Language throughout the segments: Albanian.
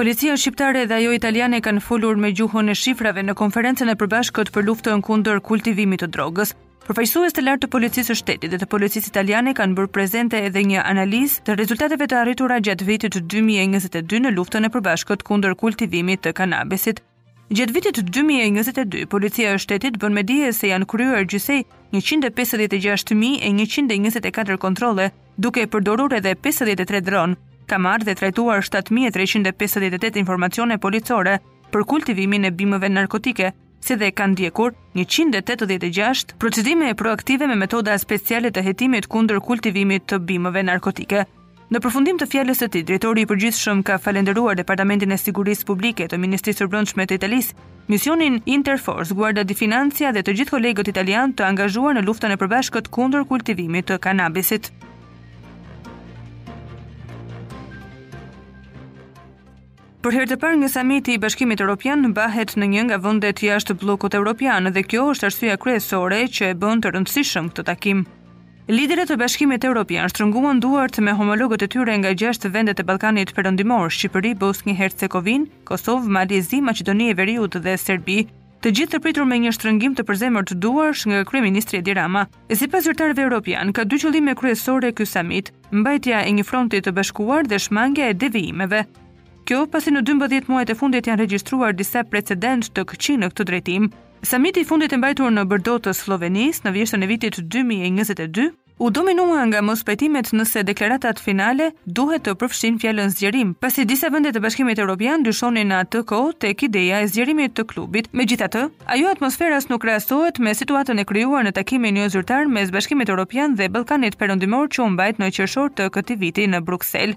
Policia shqiptare dhe ajo italiane kanë folur me gjuhën e shifrave në konferencën e përbashkët për luftën kundër kultivimit të drogës. Përfaqësues të lartë të Policisë së Shtetit dhe të Policisë Italiane kanë bërë prezente edhe një analizë të rezultateve të arritura gjatë vitit 2022 në luftën e përbashkët kundër kultivimit të kanabisit. Gjatë vitit 2022, Policia e Shtetit bën me dije se janë kryer gjithsej 156.124 kontrolle, duke përdorur edhe 53 dronë. Ka marrë dhe trajtuar 7.358 informacione policore për kultivimin e bimëve narkotike, si dhe ka ndjekur 186 procedime proaktive me metoda speciale të hetimit kundër kultivimit të bimëve narkotike. Në përfundim të fjalës së tij, drejtori i përgjithshëm ka falënderuar Departamentin e Sigurisë Publike të Ministrisë së Brendshme të Italisë, misionin Interforce, Guardia di Finanza dhe të gjithë kolegët italianë të angazhuar në luftën e përbashkët kundër kultivimit të kanabisit. Për herë të parë një samit i Bashkimit Evropian mbahet në një nga vendet jashtë bllokut evropian dhe kjo është arsyeja kryesore që e bën të rëndësishëm këtë takim. Liderët e Bashkimit Evropian shtrënguan duart me homologët e tyre nga gjashtë vendet e Ballkanit Perëndimor, Shqipëri, Bosnjë-Hercegovinë, Kosovë, Mal i Zi, Maqedoni e Veriut dhe Serbi, të gjithë të pritur me një shtrëngim të përzemërt duarsh nga kryeministri Edi Rama. Sipas zyrtarëve evropianë, ka dy qëllime kryesore ky samit, mbajtja e një fronti të bashkuar dhe shmangia e devijimeve. Kjo, pasi në dymbëdhjetë muajt e fundit janë regjistruar disa precedentë të këqij në këtë drejtim. Samiti i fundit i mbajtur në Bërdo të Sllovenisë, në vjeshtën e vitit dy mijë e njëzet e dy, u dominua nga mospajtimet nëse deklaratat finale duhet të përfshijnë fjalën zgjerim, pasi disa vende të Bashkimit Evropian dyshonin në atë kohë tek ideja e zgjerimit të klubit. Megjithatë, ajo atmosferë as nuk krahasohet me situatën e krijuar në takimin jozyrtar mes Bashkimit Evropian dhe Ballkanit Perëndimor që u mbajt në qershor të këtij viti në Bruksel.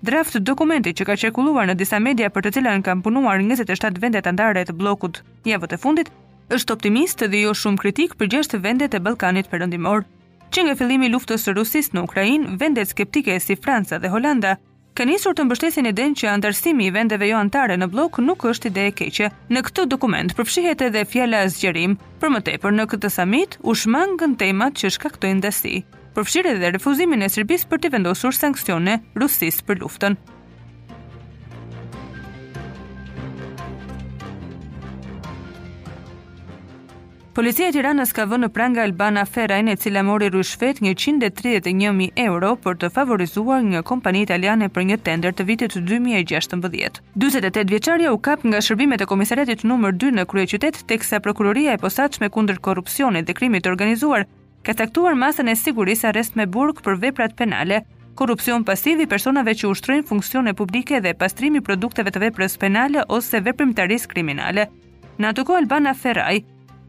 Draft dokumenti që ka qarkulluar në disa media për të cilën kanë punuar njëzet e shtatë vendet anëtare të bllokut javët e fundit, është optimist dhe jo shumë kritik për gjashtë vendet e Ballkanit Perëndimor. Që nga fillimi i luftës së Rusisë në Ukrainë, vendet skeptike si Franca dhe Holanda kanë nisur të mbështesin idenë që anëtarësimi i vendeve jo anëtare në bllok nuk është ide e keqe. Në këtë dokument përfshihet edhe fjala zgjerim. Për më tepër, në këtë samit u shmangën temat që shkaktojnë dasi. përfshirë edhe refuzimin e Serbisë për t'i vendosur sanksione Rusisë për luftën. Policia e Tiranës ka vënë në pranga Albana Ferajn, e cila mori ryshfet 131.000 euro për të favorizuar një kompani italiane për një tender të vitit 2016. 48 vjeçarja u kap nga shërbimet e komisariatit numër 2 në kryeqytet, teksa prokuroria e posaçme kundër korrupsionit dhe krimit të organizuar ka caktuar masën e sigurisë arrest me burg për veprat penale Korrupsion pasiv i personave që ushtrojnë funksione publike dhe pastrimi i produkteve të veprës penale ose veprimtarisë kriminale. Në atë kohë Albana Ferraj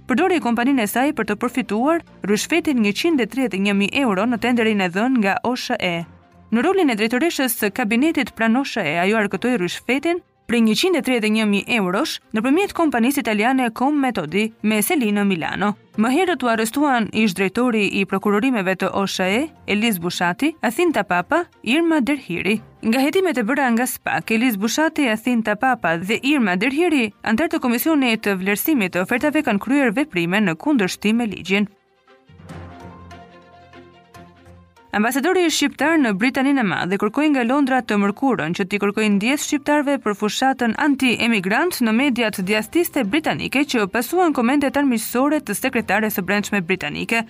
përdori kompaninë e saj për të përfituar ryshfetin 131.000 euro në tenderin e dhënë nga OSHE. Në rolin e drejtoreshës së kabinetit pranë OSHE, ajo arkëtoi ryshfetin prej njëqind e tridhjetë e një mijë eurosh nëpërmjet kompanisë italiane Com Metodi me seli në Milano. Më herët u arrestuan ish-drejtori i prokurorimeve të OSHAE, Elis Bushati, Athinta Papa, Irma Derhiri. Nga hetimet e bëra nga SPAK, Elis Bushati, Athinta Papa dhe Irma Derhiri, anëtarë të Komisionit të Vlerësimit të Ofertave kanë kryer veprime në kundërshtim me ligjin. Ambasadori shqiptar në Britaninë e Madhe kërkoi nga Londra të mërkurën që t'i kërkojë ndjesë shqiptarëve për fushatën anti-emigrant në mediat djathtiste britanike që pasuan komentet armiqësore të sekretares së Brendshme britanike.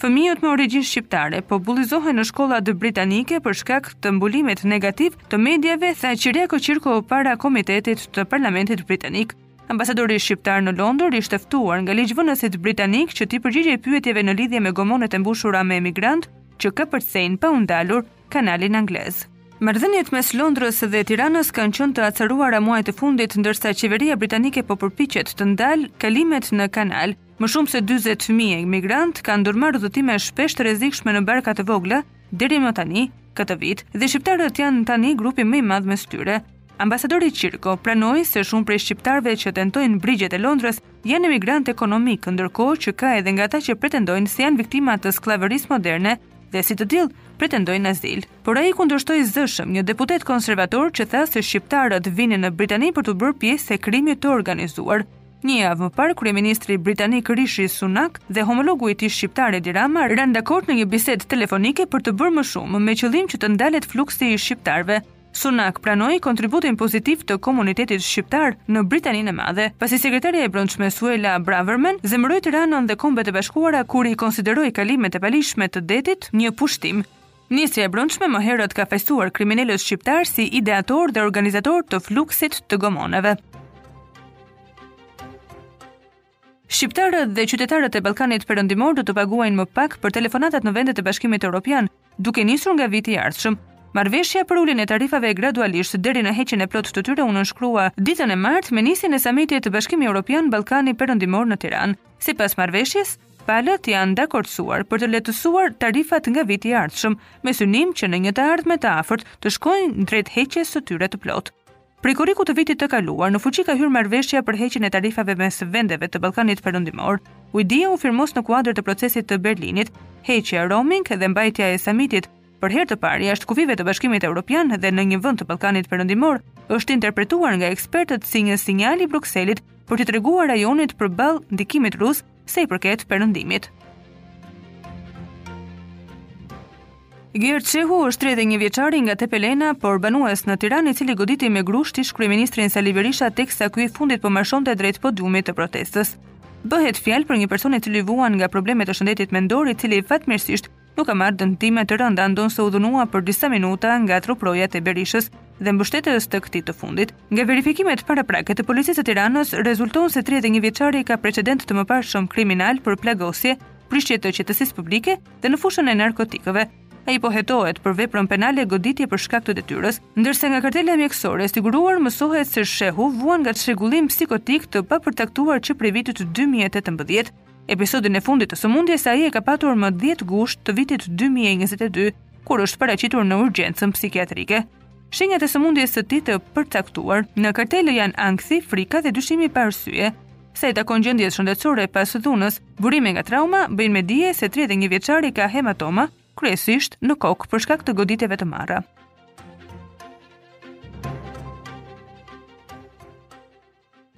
Fëmijët me origjinë shqiptare po bullizohen në shkollat britanike për shkak të mbulimit negativ të mediave, tha Qirjako Qirko para Komitetit të Parlamentit Britanik. Ambasadori shqiptar në Londër ishte ftuar nga ligjvënësit britanikë që t'i përgjigjej pyetjeve në lidhje me gomonet e mbushura me emigrantë që kapërcejnë pa u ndalur kanalin anglez. Marrëdhëniet mes Londrës dhe Tiranës kanë qenë të acaruara muajt e fundit, ndërsa qeveria britanike po përpiqet të ndalë kalimet në kanal. Më shumë se 40.000 emigrantë kanë ndërmarrë udhëtime shpesh të rrezikshme në barka të vogla deri më tani këtë vit, dhe shqiptarët janë tani grupi më i madh mes tyre. Ambasadori Qirko pranoi se shumë prej shqiptarëve që tentojnë brigjet e Londrës janë emigrantë ekonomikë, ndërkohë që ka edhe nga ata që pretendojnë se janë viktima të skllavërisë moderne dhe si të tillë pretendojnë azil. Por ai kundërshtoi zëshëm një deputet konservator që tha se shqiptarët vinin në Britani për t'u bërë pjesë e krimit të organizuar. Një javë më parë, kryeministri britanik Rishi Sunak dhe homologu i tij shqiptar Edi Rama ranë dakord në një bisedë telefonike për të bërë më shumë, me qëllim që të ndalet fluksi i shqiptarëve. Sunak pranoi kontributin pozitiv të komunitetit shqiptar në Britaninë e Madhe, pasi Sekretarja e Brendshme Suella Braverman zemëroi Tiranën dhe Kombet e Bashkuara kur i konsideroi kalimet e paligjshme të detit një pushtim. Ministrja e Brendshme më herët ka fajësuar kriminelët shqiptarë si ideatorë dhe organizatorë të fluksit të gomoneve. Shqiptarët dhe qytetarët e Ballkanit Perëndimor do të paguajnë më pak për telefonatat në vendet e Bashkimit Evropian, duke nisur nga viti i ardhshëm. Marrëveshja për uljen e tarifave gradualisht deri në heqjen e plotë të tyre u nënshkrua ditën e martë me nisjen e samitit Bashkimi Europian Ballkani Perëndimor në Tiranë. Sipas marrëveshjes, palët janë dakordësuar për të lehtësuar tarifat nga viti i ardhshëm, me synim që në një të ardhme të afërt të shkojnë drejt heqjes së tyre të plotë. Prej korrikut të vitit të kaluar, në fuqi ka hyrë marrëveshja për heqjen e tarifave mes vendeve të Ballkanit Perëndimor. Ujdia u firmos në kuadër të procesit të Berlinit, heqja e roaming dhe mbajtja e samitit për herë të parë jashtë kufijve të Bashkimit Evropian dhe në një vend të Ballkanit Perëndimor është interpretuar nga ekspertët si një sinjal i Brukselit për t'i treguar rajonit përballë ndikimit rus se i përket perëndimit. Gert Shehu është 31 vjeçari nga Tepelena, por banues në Tiranë, i cili goditi me grusht ish-kryeministrin Sali Berisha teksa ky i fundit po marshonte drejt podiumit të protestës. Bëhet fjalë për një person i cili vuan nga probleme të shëndetit mendor, i cili fatmirësisht nuk ka marrë dëmtime të rënda ndonëse u dhunua për disa minuta nga truprojat e Berishës dhe mbështetës të këtij të fundit. Nga verifikimet paraprake të Policisë së Tiranës rezulton se 31 vjeçari ka precedentë të mëparshëm kriminal për plagosje, prishje të qetësisë publike dhe në fushën e narkotikëve. Ai po hetohet për veprën penale goditje për shkak të detyrës, ndërsa nga kartela mjekësore e siguruar mësohet se Shehu vuan nga çrregullim psikotik të papërcaktuar që prej vitit 2018. episodin e fundit të sëmundjes ai e ka patur më 10 gusht të vitit 2022, kur është paraqitur në urgjencën psikiatrike. Shenjat e sëmundjes së tij të përcaktuar në kartelë janë ankthi, frika dhe dyshimi pa arsye. Sa i takon gjendjes shëndetësore pas dhunës, burime nga trauma bëjnë me dije se 31 vjeçari ka hematoma, kryesisht në kokë për shkak të goditjeve të marra.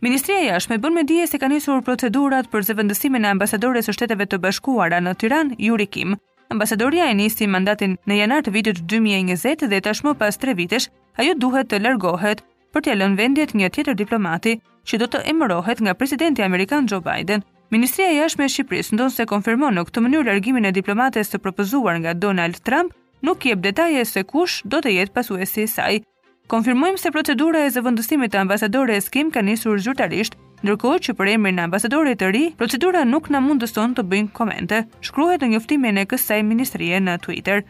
Ministria e Jashtme bën me dije se kanë nisur procedurat për zëvendësimin e ambasadores së Shteteve të Bashkuara në Tiranë, Yuri Kim. Ambasadorja e nisi mandatin në janar të vitit 2020 dhe tashmë pas 3 vitesh ajo duhet të largohet për t'ia lënë vendjet një tjetër diplomati që do të emërohet nga presidenti amerikan Joe Biden. Ministria e Jashtme e Shqipërisë ndonëse konfirmon në këtë mënyrë largimin e diplomates të propozuar nga Donald Trump, nuk jep detaje se kush do të jetë pasuesi i saj. Konfirmojmë se procedura e zëvendësimit të ambasadores Kim ka nisur zyrtarisht, ndërkohë që për emrin e ambasadorit të ri, procedura nuk na mundëson të bëjmë komente, shkruhet në njoftimin e kësaj ministrie në Twitter.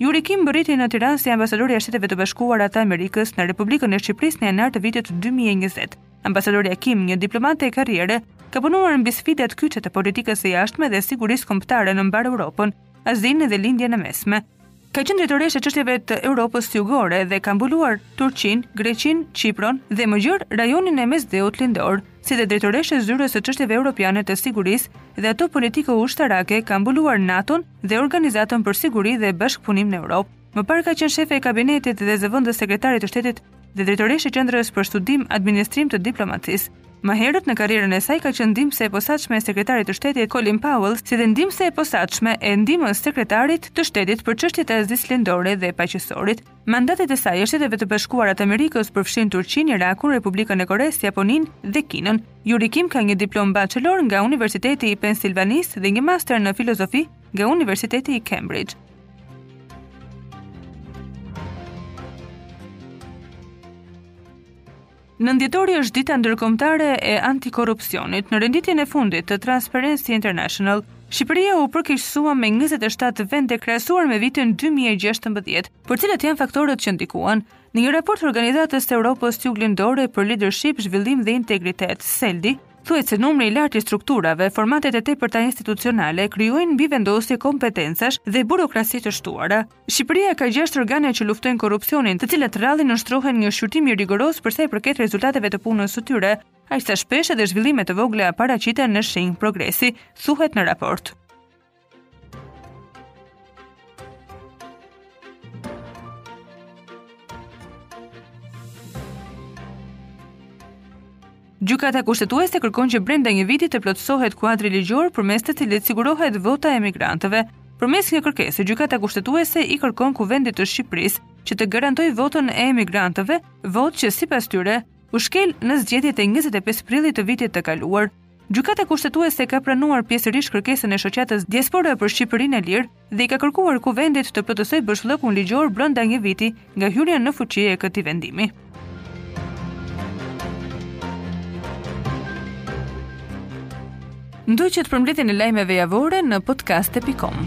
Yuri Kim mbërriti në Tiranë si ambasadorja e Shteteve të Bashkuara të Amerikës në Republikën e Shqipërisë në janar të vitit 2020. Ambasadorja Kim, një diplomate karriere, ka punuar mbi sfidat kyçe të politikës së jashtme dhe sigurisë kombëtare në mbarë Europën, Azinë dhe Lindjen e Mesme. Ka qenë drejtoreshë e çështjeve të Europës Jugore dhe ka mbuluar Turqinë, Greqinë, Qipron dhe më gjerë rajonin e Mesdheut Lindor, si dhe drejtoreshë e Zyrës së Çështjeve Europiane të Sigurisë dhe ato politiko-ushtarake, ka mbuluar NATO-n dhe Organizatën për Siguri dhe Bashkëpunim në Europë. Më parë ka qenë shefe e kabinetit të zëvendës sekretarit të shtetit dhe drejtoreshë e Qendrës për Studim Administrim të Diplomacisë. Më herët në karrierën e saj ka qenë ndihmëse e posaçme e sekretarit të shtetit Colin Powell, si dhe ndihmëse e posaçme e ndihmës sekretarit të shtetit për çështjet e Azisë Lindore dhe Paqësorit. Mandatet e saj jashtë Shteteve të Bashkuara të Amerikës përfshijnë Turqinë, Irakun, Republikën e Koresë, Japoninë dhe Kinën. Yuri Kim ka një diplomë bachelor nga Universiteti i Pensilvanisë dhe një master në filozofi nga Universiteti i Cambridge. Nëntë dhjetori është dita ndërkombëtare e antikorrupsionit. Në renditjen e fundit të Transparency International, Shqipëria u përkeqësua me 27 vende krahasuar me vitin 2016, por cilët janë faktorët që ndikuan. Në një raport të Organizatës të Europës Juglindore për Lidership, Zhvillim dhe Integritet, SELDI, Thuhet se numri i lartë i strukturave, formatet e tepërta institucionale krijojnë mbivendosje kompetencash dhe burokraci të shtuara. Shqipëria ka gjashtë organe që luftojnë korrupsionin, të cilat rrallë i nënshtrohen një shqyrtimi rigoroz për sa i përket rezultateve të punës së tyre, aq sa shpesh edhe zhvillime të vogla paraqiten në shenjë progresi, thuhet në raport. Gjykata Kushtetuese kërkon që brenda një viti të plotësohet kuadri ligjor përmes të cilit sigurohet vota e emigrantëve. Përmes një kërkese, Gjykata Kushtetuese i kërkon Kuvendit të Shqipërisë që të garantojë votën e emigrantëve, votë që sipas tyre u shkel në zgjedhjet e 25 prillit të vitit të kaluar. Gjykata Kushtetuese ka pranuar pjesërisht kërkesën e Shoqatës Diaspora për Shqipërinë e Lirë dhe i ka kërkuar Kuvendit të plotësojë boshllëkun ligjor brenda një viti nga hyrja në fuqi e këtij vendimi. Ndoqët përmbledhjen e lajmeve javore në podcast.com.